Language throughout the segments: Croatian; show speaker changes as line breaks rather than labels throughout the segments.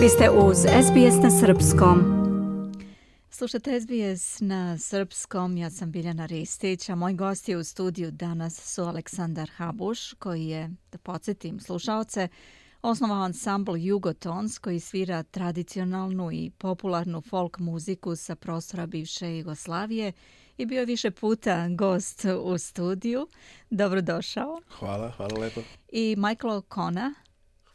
Vi ste uz SBS na Srpskom. Slušate SBS na Srpskom, ja sam Biljana Ristić, a moj gosti u studiju danas su Aleksandar Habuš, koji je, da podsjetim slušaoce, osnovao ansambl Jugotons koji svira tradicionalnu i popularnu folk muziku sa prostora bivše Jugoslavije i bio više puta gost u studiju. Dobrodošao.
Hvala, hvala lepo.
I Michael O'Connor,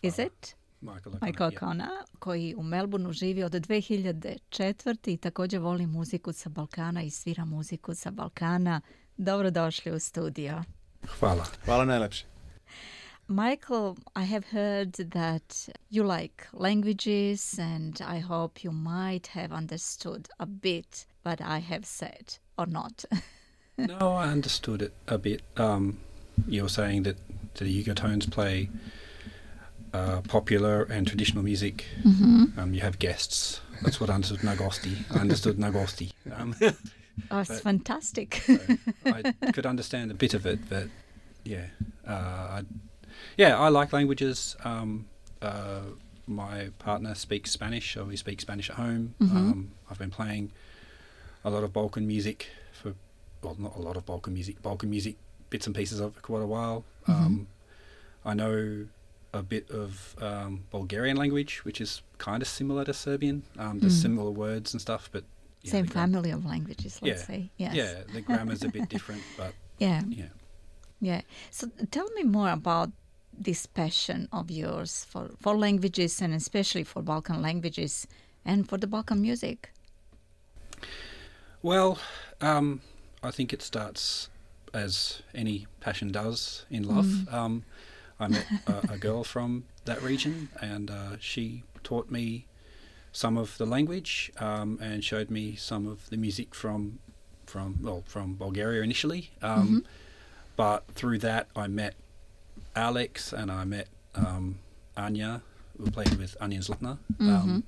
is it?
Michael,
Michael O'Connor, koji u Melbourneu živi od 2004. i također voli muziku sa Balkana i svira muziku sa Balkana. Dobrodošli u studio.
Hvala. Hvala najlepše.
Michael, I have heard that you like languages and I hope you might have understood a bit what I have said or not.
no, I understood it a bit. Um, you're saying that the Yugotones play uh, popular and traditional music.
Mm-hmm.
Um, you have guests. That's what I understood Nagosti. I understood Nagosti. Um,
oh, it's fantastic.
so I could understand a bit of it, but yeah, uh, I, yeah, I like languages. Um, uh, my partner speaks Spanish, so we speak Spanish at home.
Mhm.
Um, I've been playing a lot of Balkan music for, well, not a lot of Balkan music, Balkan music bits and pieces of it for quite a while. Um, I know a bit of um, Bulgarian language, which is kind of similar to Serbian. Um, there's
Mm.
similar words and stuff, but yeah,
Same
gram-
family of languages, let's
Yeah.
say. Yes.
Yeah, the grammar's a bit different, but
Yeah.
yeah.
Yeah. So tell me more about this passion of yours for, for languages and especially for Balkan languages and for the Balkan music.
Well, um, I think it starts as any passion does in love. Um, I met a, a girl from that region, and uh, she taught me some of the language um, and showed me some of the music from from well from Bulgaria initially. Um, But through that, I met Alex and I met um, Anya. We played with Anya Zlatna. Um,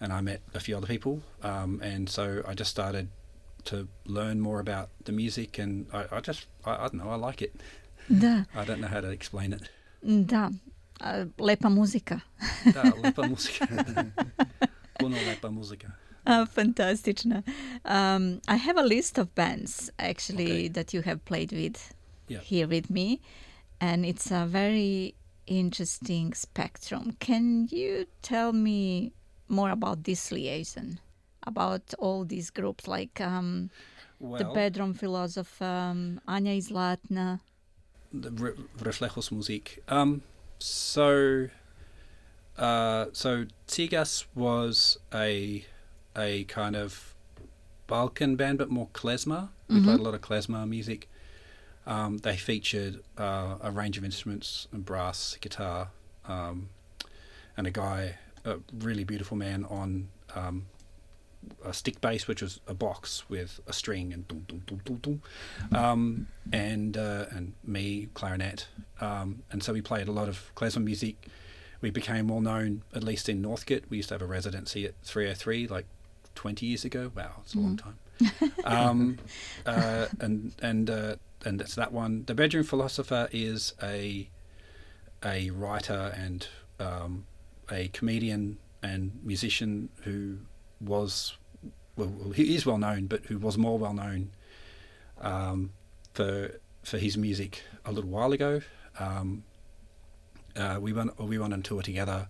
and I met a few other people. Um, and so I just started to learn more about the music, and I, I just, I, I don't know, I like it.
Da,
I don't know how to explain it.
da. Lepa muzika.
Da, lepa muzika. Puno lepa muzika.
Uh, fantastična. Um, I have a list of bands actually
Okay.
that you have played with
Yeah.
here with me, and it's a very interesting spectrum. Can you tell me more about this liaison? About all these groups, like um,
Well,
the Bedroom Philosopher, um, Anja Izlatna.
The Re- Reflejos Musik. Um, so, uh, so Tsigas was a a kind of Balkan band, but more klezmer. We played a lot of klezmer music. Um, they featured uh, a range of instruments and brass, guitar, um, and a guy, a really beautiful man on um, a stick bass, which was a box with a string and dum dum dum dum dum, um, and uh, and me clarinet, um, and so we played a lot of klezmer music. We became well known, at least in Northcote. We used to have a residency at 303, like 20 years ago. Wow, it's a long time. um, uh, and and uh, and that's that one. The bedroom philosopher is a a writer and um, a comedian and musician who was well, he is well known, but who was more well known um, for for his music a little while ago. Um, uh, we went we went on tour together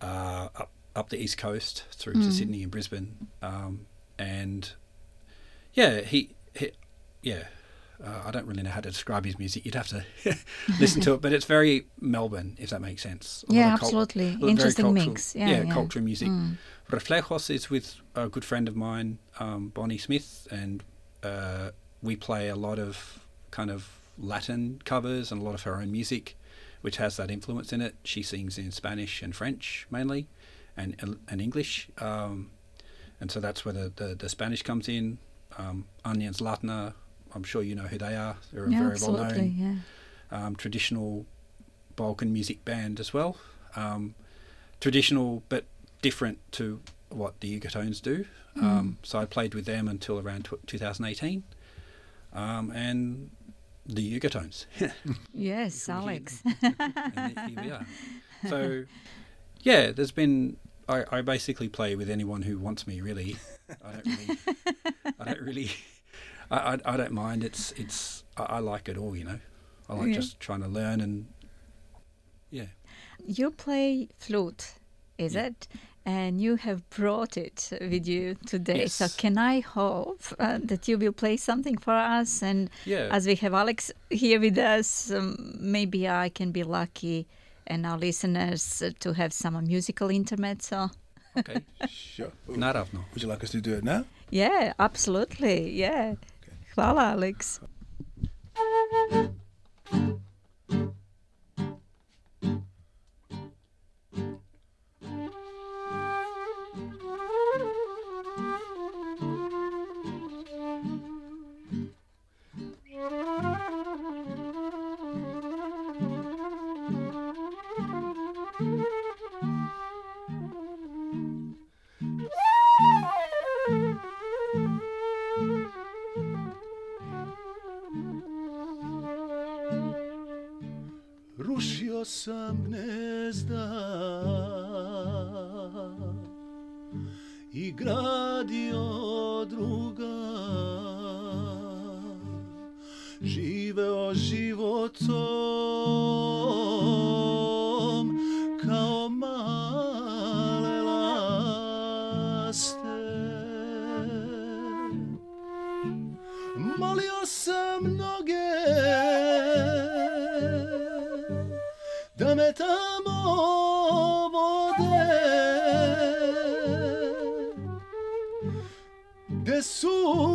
uh, up up the east coast through to Sydney and Brisbane, um, and yeah, he, he yeah. Uh, I don't really know how to describe his music. You'd have to listen to it, but it's very Melbourne, if that makes sense. A
Yeah, absolutely.
a lot of very
Interesting
cultural-
mix. Yeah, yeah.
cultural music.
Mm.
Reflejos is with a good friend of mine, um, Bonnie Smith, and uh, we play a lot of kind of Latin covers and a lot of her own music, which has that influence in it. She sings in Spanish and French mainly, and and English, um, and so that's where the, the, the Spanish comes in. Um, Onions Latna, I'm sure you know who they are. They're a
Yeah,
very well known
Yeah.
um, traditional Balkan music band as well. Um, traditional, but different to what the Yugotones do. Um, so I played with them until around tw 2018, um, and the Yugotones.
Yes, Alex.
and here we are. So, Yeah, there's been. I, I basically play with anyone who wants me. Really, I don't really. I don't really. I, I, I don't mind. It's it's. I, I like it all. You know, I like
Yeah.
just trying to learn and. Yeah.
You play flute, is
Yeah.
it? And you have brought it with you today. So can I hope uh, that you will play something for us? And
Yeah.
as we have Alex here with us, um, maybe I can be lucky and our listeners uh, to have some musical intermezzo.
okay.
Sure.
Naravno.
Would you like us to do it now?
Yeah, absolutely. Yeah. Fala, Alex.
Živeo životom kao male laste. Molio sam mnoge da me tamo vode Gde suđena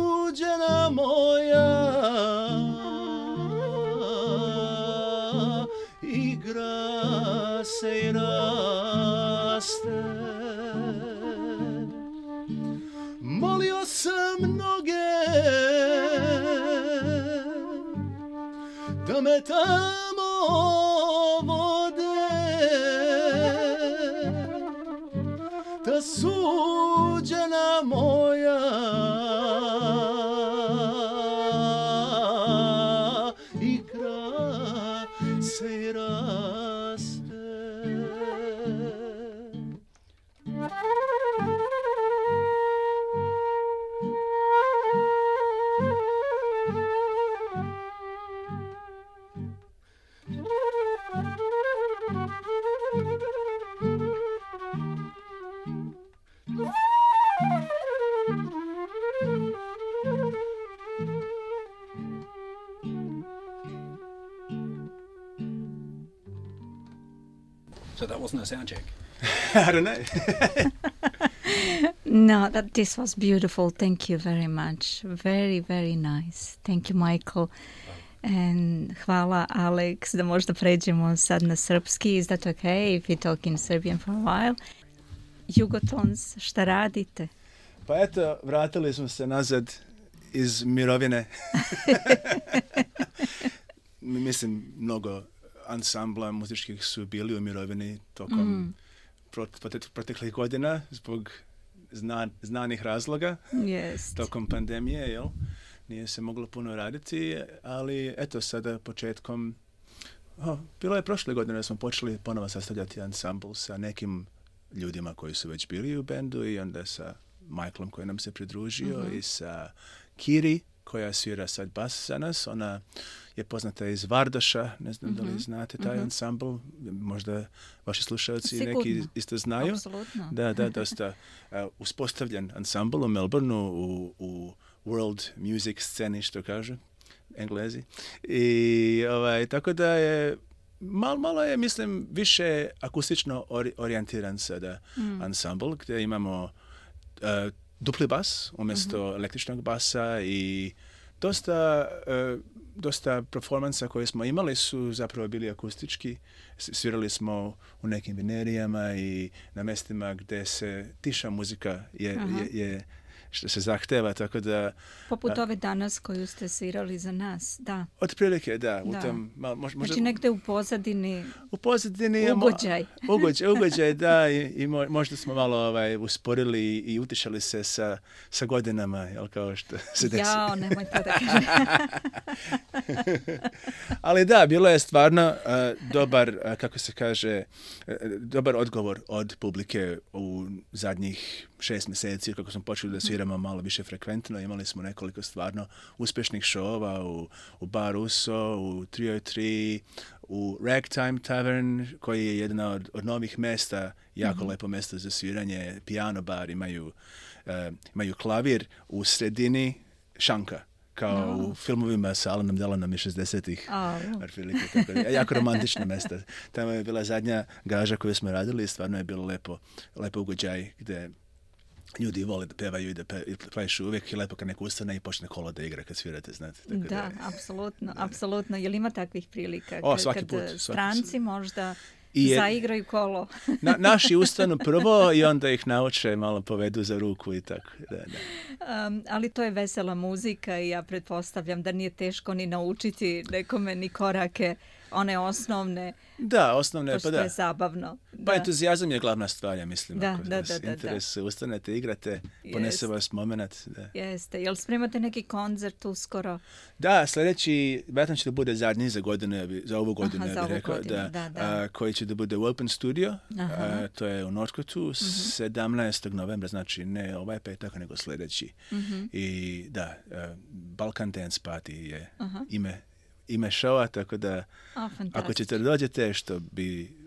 sound check.
I don't know.
No, that this was beautiful. Thank you very much. Very, very nice. Thank you, Michael. And hvala, Alex, da možda pređemo sad na srpski. Is that okay if we talk in Serbian for a while? Jugotons, šta radite?
Pa eto, vratili smo se nazad iz mirovine. Mislim, mnogo ansambla muzičkih su bili u mirovini tokom
Mm.
prot- prote- proteklih godina zbog zna- znanih razloga
Yes.
tokom pandemije, jel? Nije se moglo puno raditi, ali eto sada početkom o, bilo je prošle godine da smo počeli ponovo sastavljati ansambl sa nekim ljudima koji su već bili u bendu i onda sa Michaelom koji nam se pridružio
Mhm.
i sa Kiri koja svira sad bas za nas. Ona je poznata iz Vardaša, ne znam da
Mhm,
li znate taj
mhm.
ansambl, možda vaši slušalci neki
Sigurno.
isto znaju.
Apsolutno.
Da, da, dosta uh, uspostavljen ansambl u Melbourneu u, u world music sceni, što kažu englezi. I ovaj, tako da je mal, malo je, mislim, više akustično ori- orijentiran sada
Mm.
ansambl, gdje imamo uh, dupli bas umjesto
Mhm.
električnog basa i dosta, uh, dosta performansa koje smo imali su zapravo bili akustički. Svirali smo u nekim venerijama i na mjestima gdje se tiša muzika je, je, je što se zahteva, tako da...
Poput ove danas koju ste svirali za nas, da.
Otprilike, da. U
Da.
tom, ma, mož- možda,
Znači negde u pozadini
u pozadini
ugođaj.
ugođaj, ugođaj, da, i, i mo- možda smo malo ovaj, usporili i, utišali se sa, sa godinama, jel, kao što se desi.
Jao, nemoj to da.
Ali da, bilo je stvarno eh, dobar, eh, kako se kaže, eh, dobar odgovor od publike u zadnjih šest mjeseci, kako smo počeli da sviramo malo više frekventno. Imali smo nekoliko stvarno uspješnih šova u, u Bar Uso, u 303, u Ragtime Tavern, koji je jedna od, od novih mesta, jako lepo mesto za sviranje, piano bar, imaju, eh, imaju klavir u sredini šanka kao u filmovima sa Alanom Delanom iz 60-ih.
A,
Otprilike, tako da, jako romantično mesto. Tamo je bila zadnja gaža koju smo radili i stvarno je bilo lepo, lepo ugođaj gde ljudi vole da pevaju i da plešu uvijek i lepo kad neko ustane i počne kolo da igra kad svirate, znate. Tako
Da, apsolutno, apsolutno. Jel ima takvih prilika?
O, svaki
kad
put, svaki-
stranci možda
I je-
zaigraju kolo.
Na, naši ustanu prvo i onda ih nauče, malo povedu za ruku i tako. Da, da.
Um, ali to je vesela muzika i ja pretpostavljam da nije teško ni naučiti nekome ni korake, one osnovne,
Da,
pošto
pa da.
je zabavno.
Pa
Da.
entuzijazam je glavna stvar, ja mislim.
Da,
ako
da, da, da, da.
interes, ustanete, igrate, ponese
Jest.
vas moment. Da.
Jeste. Jel spremate neki koncert uskoro?
Da, sljedeći, vjerojatno će da bude zadnji za bi- za ovu godinu,
Aha,
ja bih rekao,
godinu,
da,
da, da.
a, koji će da bude u Open Studio, a, to je u Northcotu, 17. novembra, znači ne ovaj petak, nego sljedeći.
Mhm.
I da, a, Balkan Dance Party je
Aha.
ime, ime šova, tako da
A,
ako ćete dođete, što bi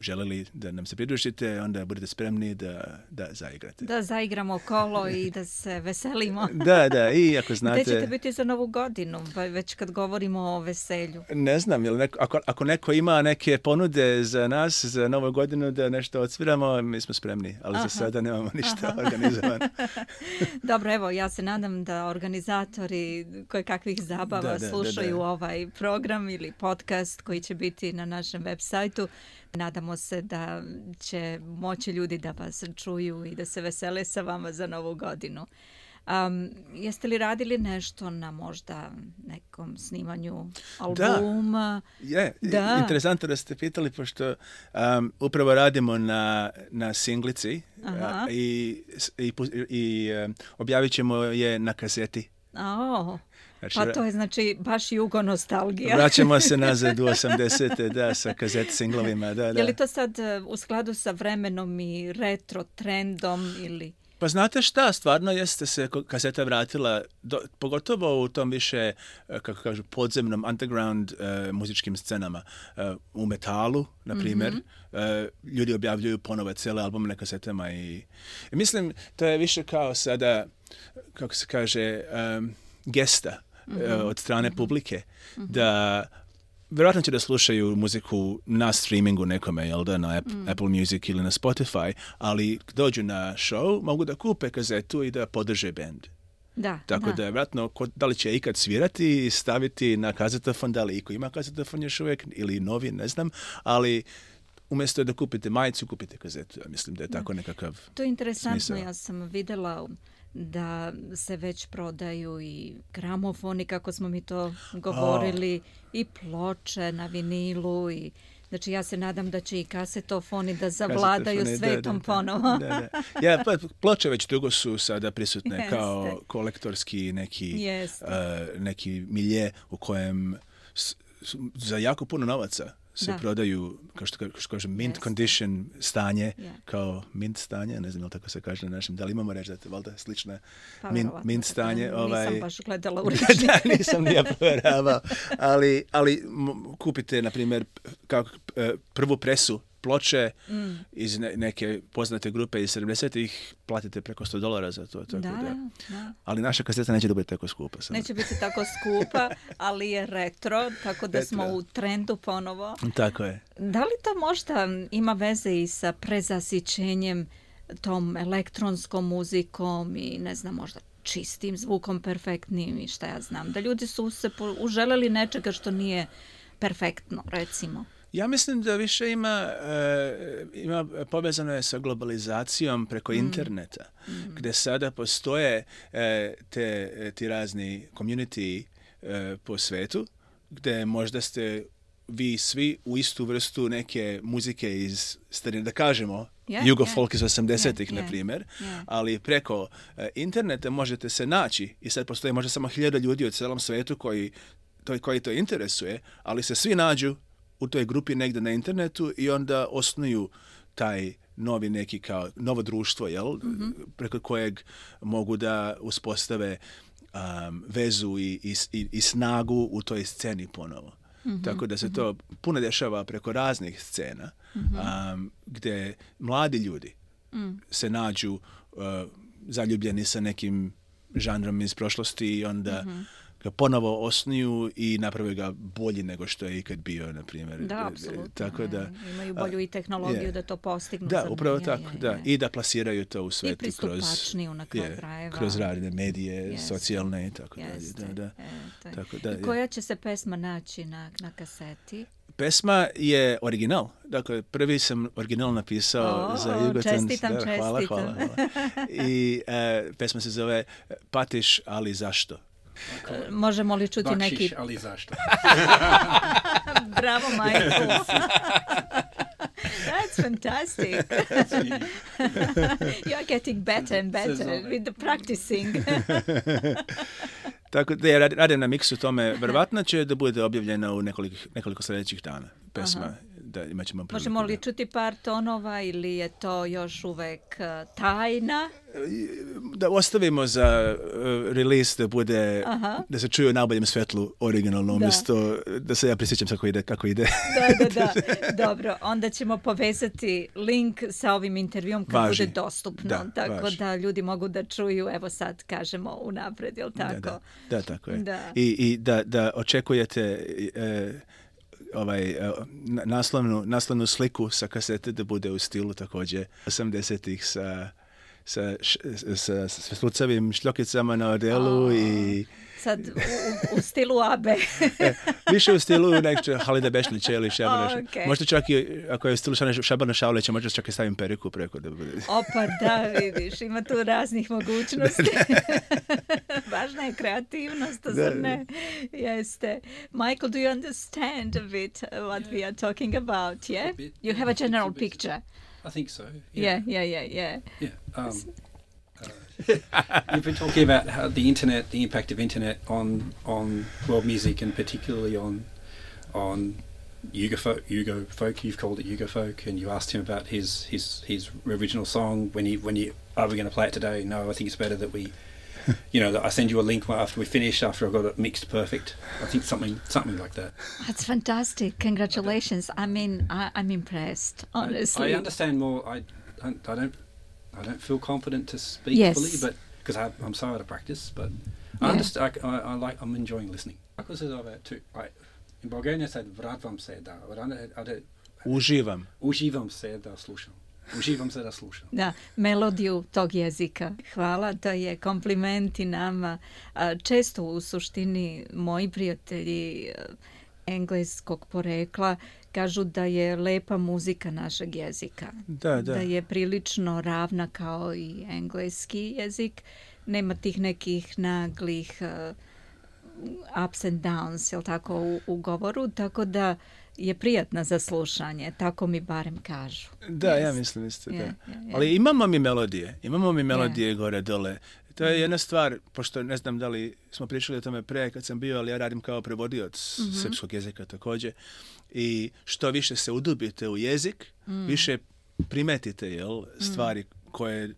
želeli da nam se pridružite, onda budete spremni da, da zaigrate.
Da zaigramo kolo i da se veselimo.
Da, da, i ako
Gde ćete
znate...
biti za novu godinu, pa već kad govorimo o veselju?
Ne znam, jel neko, ako, ako neko ima neke ponude za nas, za novu godinu da nešto odsviramo, mi smo spremni, ali
Aha.
za sada nemamo ništa organizovano.
Dobro, evo, ja se nadam da organizatori koje kakvih zabava
Da, da,
slušaju
da.
ovaj program ili podcast koji će biti na našem web sajtu. Nadamo se da će moći ljudi da vas čuju i da se vesele sa vama za novu godinu. Um, jeste li radili nešto na možda nekom snimanju albuma?
Je,
Da.
interesantno da ste pitali, pošto um, upravo radimo na, na singlici a, i, i, i um, objavit ćemo je na kaseti.
O,
Znači,
pa to je znači baš jugo nostalgija.
Vraćamo se nazad u 80. da, sa kazet singlovima, da, da.
Je li to sad e, u skladu sa vremenom i retro trendom ili...
Pa znate šta, stvarno jeste se kaseta vratila, do, pogotovo u tom više, e, kako kažu, podzemnom underground e, muzičkim scenama. E, u metalu, na primjer, e, ljudi objavljuju ponove cijele albume na kasetama i, i mislim, to je više kao sada, kako se kaže, em, gesta e, od strane publike, da Vjerojatno će da slušaju muziku na streamingu nekome, jel da, na Ap- Apple Music ili na Spotify, ali dođu na show, mogu da kupe kazetu i da podrže band.
Da,
Tako da, je vjerojatno, da li će ikad svirati i staviti na kazetofon, da li iko ima kazetofon još uvijek, ili novi, ne znam, ali umjesto da kupite majicu, kupite kazetu. Ja mislim da je tako nekakav...
To je interesantno,
smisao.
ja sam vidjela da se već prodaju i gramofoni, kako smo mi to govorili, i ploče na vinilu i Znači ja se nadam da će i kasetofoni da zavladaju svetom
da, da.
ponovo.
Da. Ja, ploče već dugo su sada prisutne
Jeste.
kao kolektorski neki, eh, neki milje u kojem s- s- za jako puno novaca se
Da.
prodaju, kao što, ka- što kažem, mint
Jeste.
condition stanje,
Je.
kao mint stanje, ne znam li tako se kaže na našem, da li imamo reći da je valjda slična
Pa,
mint, mint stanje.
Nisam
ovaj,
baš gledala u
da, nisam ni ja provjeravao. Ali, ali kupite, na primjer, kao prvu presu ploče
Mm.
iz ne- neke poznate grupe iz 70-ih, platite preko 100 dolara za to. Tako
Da,
da,
da.
Ali naša kaseta neće bude tako skupa. Samo.
Neće biti tako skupa, ali je retro, tako da smo u trendu ponovo.
Tako je.
Da li to možda ima veze i sa prezasićenjem tom elektronskom muzikom i ne znam možda čistim zvukom perfektnim i šta ja znam. Da ljudi su se po- uželeli nečega što nije perfektno, recimo.
Ja mislim da više ima, e, ima povezano je sa globalizacijom preko interneta, gdje sada postoje e, te, e, ti razni community e, po svetu, gdje možda ste vi svi u istu vrstu neke muzike iz, starine, da kažemo,
Je,
jugo
je.
folk iz 80-ih,
Je, je,
na primjer,
je.
ali preko interneta možete se naći i sad postoji možda samo hiljada ljudi u cijelom svetu koji to, koji to interesuje, ali se svi nađu u toj grupi negdje na internetu i onda osnuju taj novi neki kao novo društvo, jel? Preko kojeg mogu da uspostave um, vezu i, i, i, snagu u toj sceni ponovo. Tako da se to puno dešava preko raznih scena um, gdje mladi ljudi se nađu uh, zaljubljeni sa nekim žanrom iz prošlosti i onda ga ponovo osnuju i naprave ga bolji nego što je ikad bio, na primjer.
Da,
E,
apsolutno.
Tako da,
je. Imaju bolju i tehnologiju
je.
da to postignu.
da, upravo
je,
tako, da. I da plasiraju to u svetu kroz,
pristupačniju na kraju krajeva.
kroz razne medije,
Jeste.
socijalne i tako dalje. Da, da.
e,
Tako da,
I koja će se pesma naći na, na kaseti?
Pesma je original. Dakle, prvi sam original napisao
O,
za Jugoton.
čestitam,
da, hvala,
čestitam.
hvala, hvala. I e, pesma se zove Patiš, ali zašto?
E, Možemo li čuti neki...
Bakšiš, ali zašto?
Bravo, Michael. That's fantastic. You're getting better and better with the practicing.
Tako da ja rad- radim na miksu tome. Verovatno će da bude objavljena u nekoliko, nekoliko sljedećih dana. Pesma. Da, imat ćemo priliku,
Možemo li
da.
čuti par tonova ili je to još uvek uh, tajna?
da ostavimo za uh, release da bude,
Aha.
da se čuje u najboljem svetlu originalno, umjesto da se ja prisjećam kako ide, kako ide.
Da, da, da. Dobro, onda ćemo povezati link sa ovim intervjuom kad
Važi.
bude dostupno.
Da,
tako
važi.
da ljudi mogu da čuju, evo sad kažemo unapred, jel tako?
Da, da, da, tako je.
Da.
I, i da, da očekujete e, ovaj, e, na- naslovnu, naslovnu sliku sa kasete da bude u stilu također 80-ih sa sa, sa, sa slucavim šljokicama na odelu i
Sad u, u- stilu Abe.
e, više u stilu nešto Halida Bešlića ili Šabana.
O, okej.
Možda čak i ako je u stilu Šabana- Šaulića, možda čak i stavim periku preko da bude.
Opa, da, vidiš, ima tu raznih mogućnosti. Važna je kreativnost, zar
Da.
ne? Jeste. Michael, do you understand a bit what we are talking about, yeah? You have a general picture.
I think so.
Yeah, yeah, yeah, yeah.
Yeah. Um, uh, you've been talking about how the internet, the impact of internet on on world music, and particularly on on Yugo folk. Yugo folk. You've called it Yugo folk, and you asked him about his his his original song. When he when you are we going to play it today? No, I think it's better that we. You know, that I send you a link after we finish, after I've got it mixed perfect. I think something something like that.
That's fantastic. Congratulations. I mean, I, I'm impressed, honestly.
I understand more. I, I, I don't, I don't feel confident to speak
Yes.
fully, but because I'm so out of practice. But
Yeah.
I understand. I, I, I like. I'm enjoying listening. Kako se zove tu? I, in Bulgarian said vratvam se da. But I don't,
Uživam.
uživam se da slušam. Uživam se da slušam.
Da, melodiju tog jezika. Hvala, to je kompliment i nama. Često u suštini moji prijatelji engleskog porekla kažu da je lepa muzika našeg jezika.
Da, da.
je prilično ravna kao i engleski jezik. Nema tih nekih naglih e, ups and downs, jel tako, u, u govoru, tako da je prijatna za slušanje, tako mi barem kažu.
Da, ja
Yes.
mislim isto, da.
Je, je.
Ali imamo mi melodije. Imamo mi melodije gore, dole. To je jedna stvar, pošto ne znam da li smo pričali o tome pre kad sam bio, ali ja radim kao prevodioc
Mhm.
srpskog jezika također. I što više se udubite u jezik,
Mm.
više primetite jel, stvari koje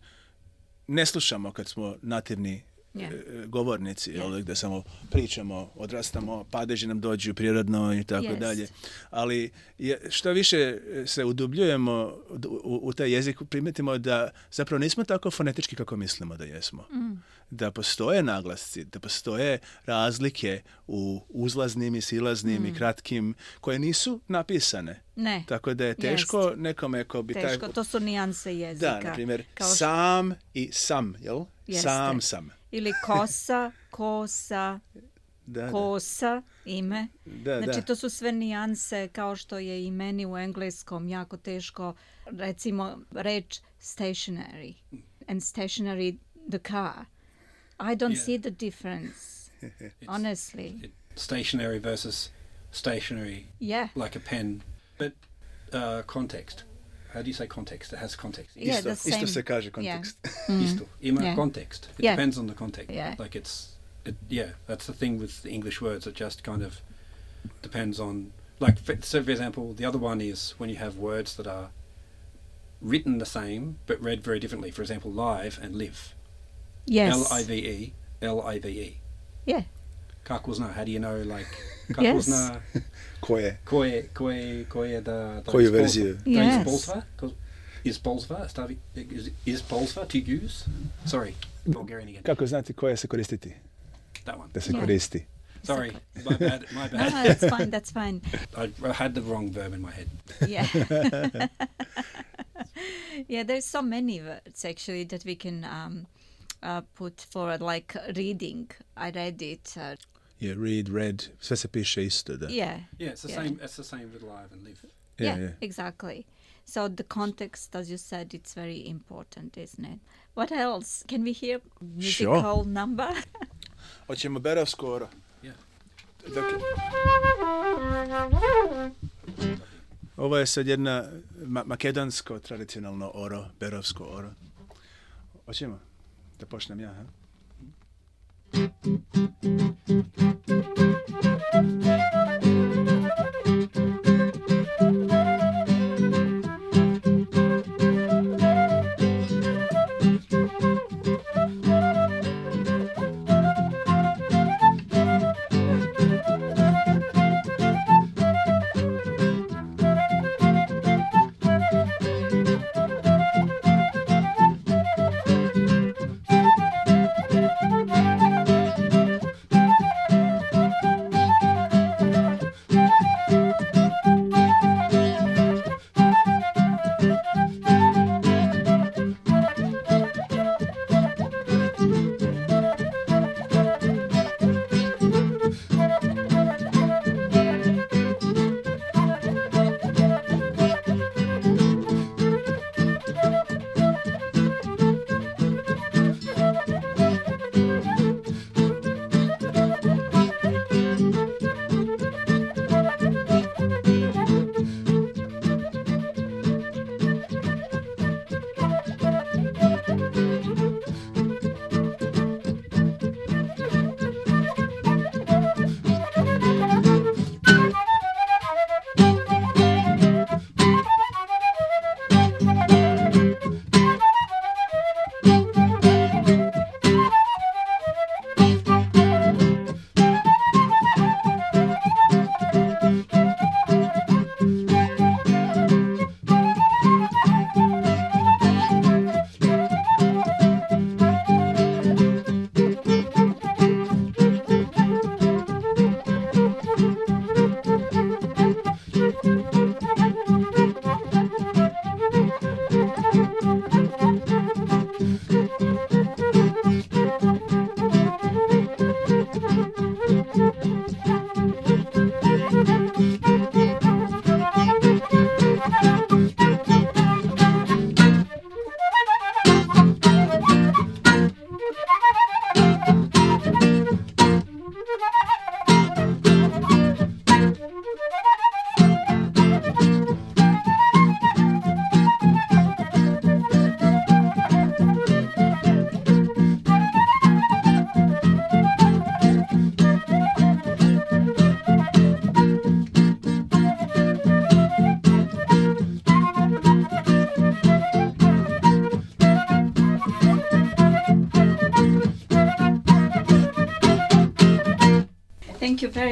ne slušamo kad smo nativni E, govornici, jel, gdje samo pričamo, odrastamo, padeži nam dođu prirodno i tako
Jest.
dalje. Ali je, što više se udubljujemo u, u taj jezik, primetimo da zapravo nismo tako fonetički kako mislimo da jesmo. Da postoje naglasci, da postoje razlike u uzlaznim i silaznim i kratkim koje nisu napisane.
Ne,
Tako da je teško nekome ko bi
teško,
taj...
to su nijanse jezika.
Da, na primjer,
Kao što-
sam i sam, jel?
Jeste.
Sam sam.
Ili kosa, kosa,
Da, da.
kosa, ime.
Da,
Znači,
da.
to su sve nijanse kao što je i meni u engleskom jako teško, recimo, reč stationary and stationary the car. I don't
Yeah.
see the difference,
It's
honestly.
it- stationary versus stationary,
Yeah.
like a pen. But uh, context. How do you say context? It has context.
Yeah,
isto,
the
isto
same.
se kaže kontekst.
Isto. Ima
Yeah.
context. It
Yeah.
depends on the context.
Yeah.
Like it's, it, yeah, that's the thing with the English words. It just kind of depends on, like, for, so for example, the other one is when you have words that are written the same but read very differently. For example, live and live.
Yes.
L I V E, L I V E.
Yeah.
Kako zna, how do you know, like, kako
Yes.
zna,
Koje?
koje, koje, koje da, da
Koju
izpolzva-
verziju?
Da
Yes.
izpolzva? Ko- Izpolzva, stavi, is, izpolzva, to use? Sorry, Bulgarian again.
Kako znati koje se koristiti?
That one.
Da se
Yeah.
koristi.
Sorry, my bad, my bad.
No,
bad.
that's fine, that's fine.
I, I had the wrong verb in my head.
Yeah. yeah, there's so many words actually that we can um, uh, put forward, like reading. I read it. Uh,
Je read, read, sve se piše isto, da.
yeah.
Yeah, it's the
Yeah.
same. It's the same with live and live.
Yeah,
yeah.
exactly. So the context, as you said, it's very important, isn't it? What else? Can we hear musical number?
Hoćemo Berov skoro.
Yeah.
Dok... Ovo je sad jedna ma- makedonsko tradicionalno oro, berovsko oro. Hoćemo da počnem ja, ha?
フフフフフ。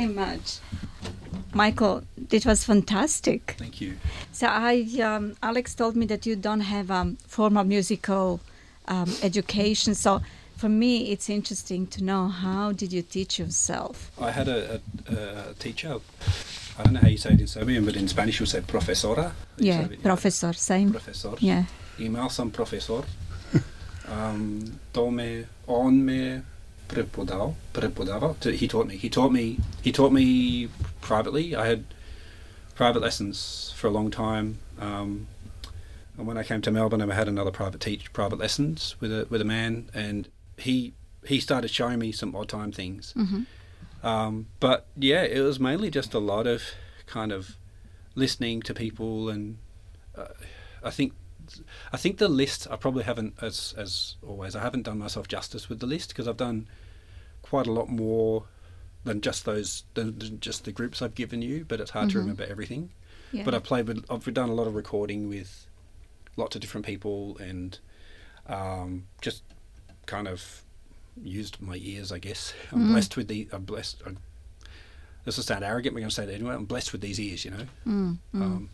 Very much. Michael, it was fantastic.
Thank you.
So I, um, Alex told me that you don't have um, formal musical um, education. So for me, it's interesting to know how did you teach yourself?
I had a, a, a teacher. I don't know how you say it in Serbian, but in Spanish you'll say profesora. You
Yeah,
it-
professor, same.
Profesor.
Yeah.
Imao sam profesor. Um, to me, on me prepodava. To- He taught me. He taught me. He taught me privately. I had private lessons for a long time. Um, and when I came to Melbourne, I had another private teach private lessons with a with a man, and he he started showing me some odd time things. Um, but yeah, it was mainly just a lot of kind of listening to people, and uh, I think I think the list I probably haven't as as always I haven't done myself justice with the list because I've done quite a lot more than just those than, just the groups I've given you. But it's hard to remember everything.
Yeah.
But I've played with I've done a lot of recording with lots of different people and um, just kind of used my ears, I guess. I'm blessed with the. I'm blessed. I, this will sound arrogant, but I'm going to say that anyway. I'm blessed with these ears, you know.
Mm, mm.
Um,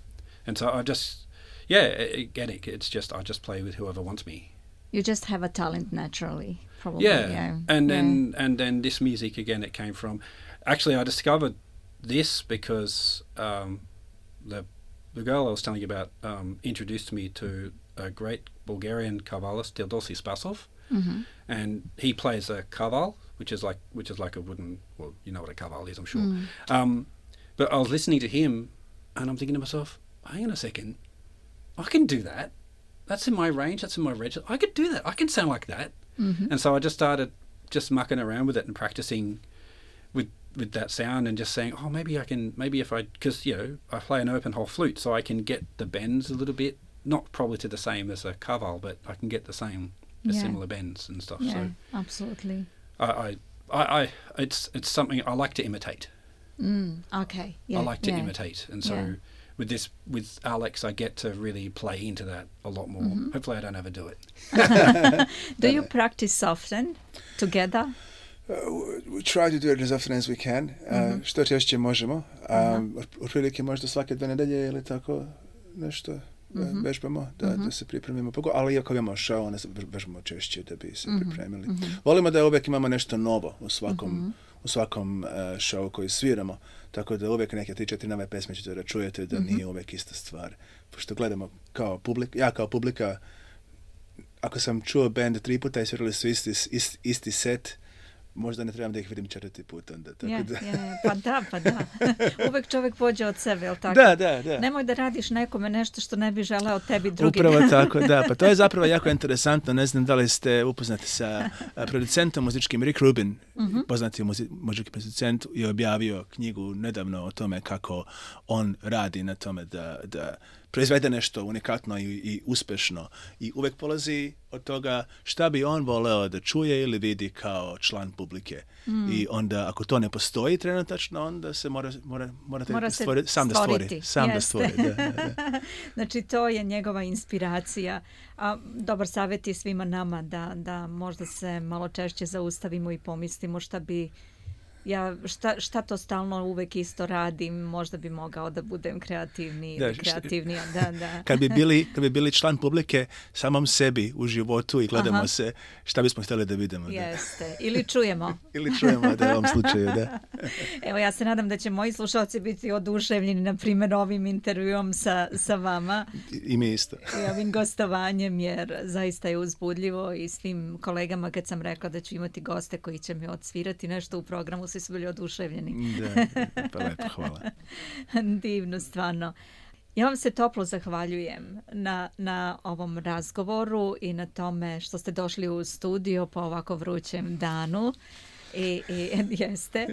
and so I just, yeah, again, it, it's just I just play with whoever wants me.
You just have a talent naturally, probably.
Yeah,
yeah.
and
yeah.
then and then this music again. It came from. Actually, I discovered this because um, the the girl I was telling you about um, introduced me to a great Bulgarian kabalist, Teodosi Spasov,
Mhm.
and he plays a kaval, which is like which is like a wooden. Well, you know what a kaval is, I'm sure.
Mm.
Um, but I was listening to him, and I'm thinking to myself, hang on a second, I can do that. That's in my range. That's in my register. I could do that. I can sound like that.
Mhm.
And so I just started just mucking around with it and practicing with with that sound and just saying, oh, maybe I can, maybe if I, because you know, I play an open hole flute, so I can get the bends a little bit, not probably to the same as a kaval, but I can get the same, the
Yeah.
similar bends and stuff.
Yeah,
So
absolutely.
I, I, I, I, it's it's something I like to imitate.
Mm, okay. Yeah,
I like to
yeah.
imitate, and so. With this with Alex, I get to really play into that a lot more.
Mm-hmm.
Hopefully, I don't ever do it.
Do you practice often together?
Uh, we try to do it as often as we can. Uh, što češće možemo. Um, uh Otprilike možda svake dve nedelje ili tako nešto uh, vežbamo, da, da se pripremimo. Pogo- ali iako imamo show, onda se vež- vežbamo češće da bi se pripremili. Volimo da uvijek imamo nešto novo u svakom, u svakom showu koji sviramo. Tako da uvijek neke tri, četiri nove pesme ćete da čujete da nije uvijek ista stvar. Pošto gledamo kao publika, ja kao publika, ako sam čuo band tri puta i svirali su isti, isti, isti set, možda ne trebam da ih vidim četvrti put onda. Tako
Ja,
da.
ja, pa da, pa da. Uvek čovjek pođe od sebe, jel tako?
Da, da, da.
Nemoj da radiš nekome nešto što ne bi želeo tebi drugi.
Upravo tako, da. Pa to je zapravo jako interesantno. Ne znam da li ste upoznati sa producentom muzičkim Rick Rubin,
Mhm.
poznati muzi- muzički producent, je objavio knjigu nedavno o tome kako on radi na tome da, da proizvede nešto unikatno i, i uspešno. I uvek polazi od toga šta bi on voleo da čuje ili vidi kao član publike.
Mm.
I onda, ako to ne postoji trenutačno, onda se mora, mora, morate
Mora
stvori- sam da stvori.
stvoriti.
Sam da
Jeste.
stvori, da, da, da.
Znači, to je njegova inspiracija. A, dobar savjet je svima nama da, da možda se malo češće zaustavimo i pomislimo šta bi ja, šta, šta to stalno uvek isto radim, možda bi mogao da budem kreativniji
Da,
kreativnija. Da, da.
kad bi bili, kad bi bili član publike samom sebi u životu i gledamo
Aha.
se, šta bismo htjeli da vidimo. Da.
Jeste. Ili čujemo.
Ili čujemo da u ovom slučaju, da.
Evo, ja se nadam da će moji slušalci biti oduševljeni, na primjer, ovim intervjuom sa, sa vama
I, i mi isto.
i ovim gostovanjem, jer zaista je uzbudljivo i svim kolegama kad sam rekla da ću imati goste koji će mi odsvirati nešto u programu, svi su bili oduševljeni.
Da, pa lepo, hvala.
Divno, stvarno. Ja vam se toplo zahvaljujem na, na ovom razgovoru i na tome što ste došli u studio po ovako vrućem danu. I, i jeste.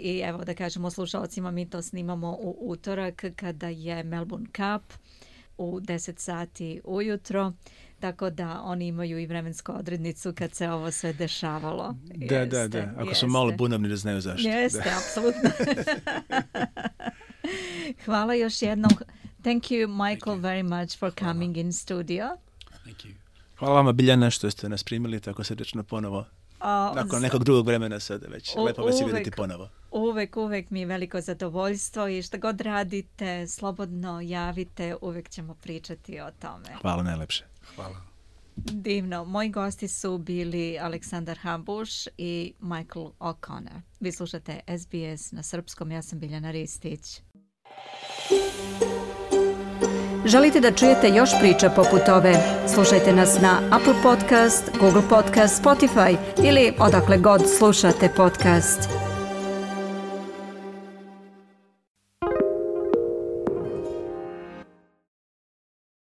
I evo da kažemo slušalcima, mi to snimamo u utorak kada je Melbourne Cup u 10 sati ujutro. Tako da oni imaju i vremensku odrednicu kad se ovo sve dešavalo.
Da, da, da. Ako su malo bunovni da znaju zašto.
Jeste,
Da.
apsolutno. Hvala još jednom. Thank you, Michael, very much for coming in studio.
Thank you.
Hvala vama Biljana što ste nas primili tako srdečno ponovo.
A,
Nakon nekog drugog vremena sada već.
U-
Lepo vas je vidjeti ponovo.
Uvek, uvek mi je veliko zadovoljstvo i što god radite, slobodno javite, uvek ćemo pričati o tome.
Hvala najlepše.
Hvala.
Divno. Moji gosti su bili Aleksandar Habuš i Michael O'Connor. Vi slušate SBS na srpskom, ja sam Biljana Ristić. Želite da čujete još priča poput ove? Slušajte nas na Apple Podcast, Google Podcast, Spotify ili odakle god slušate podcast.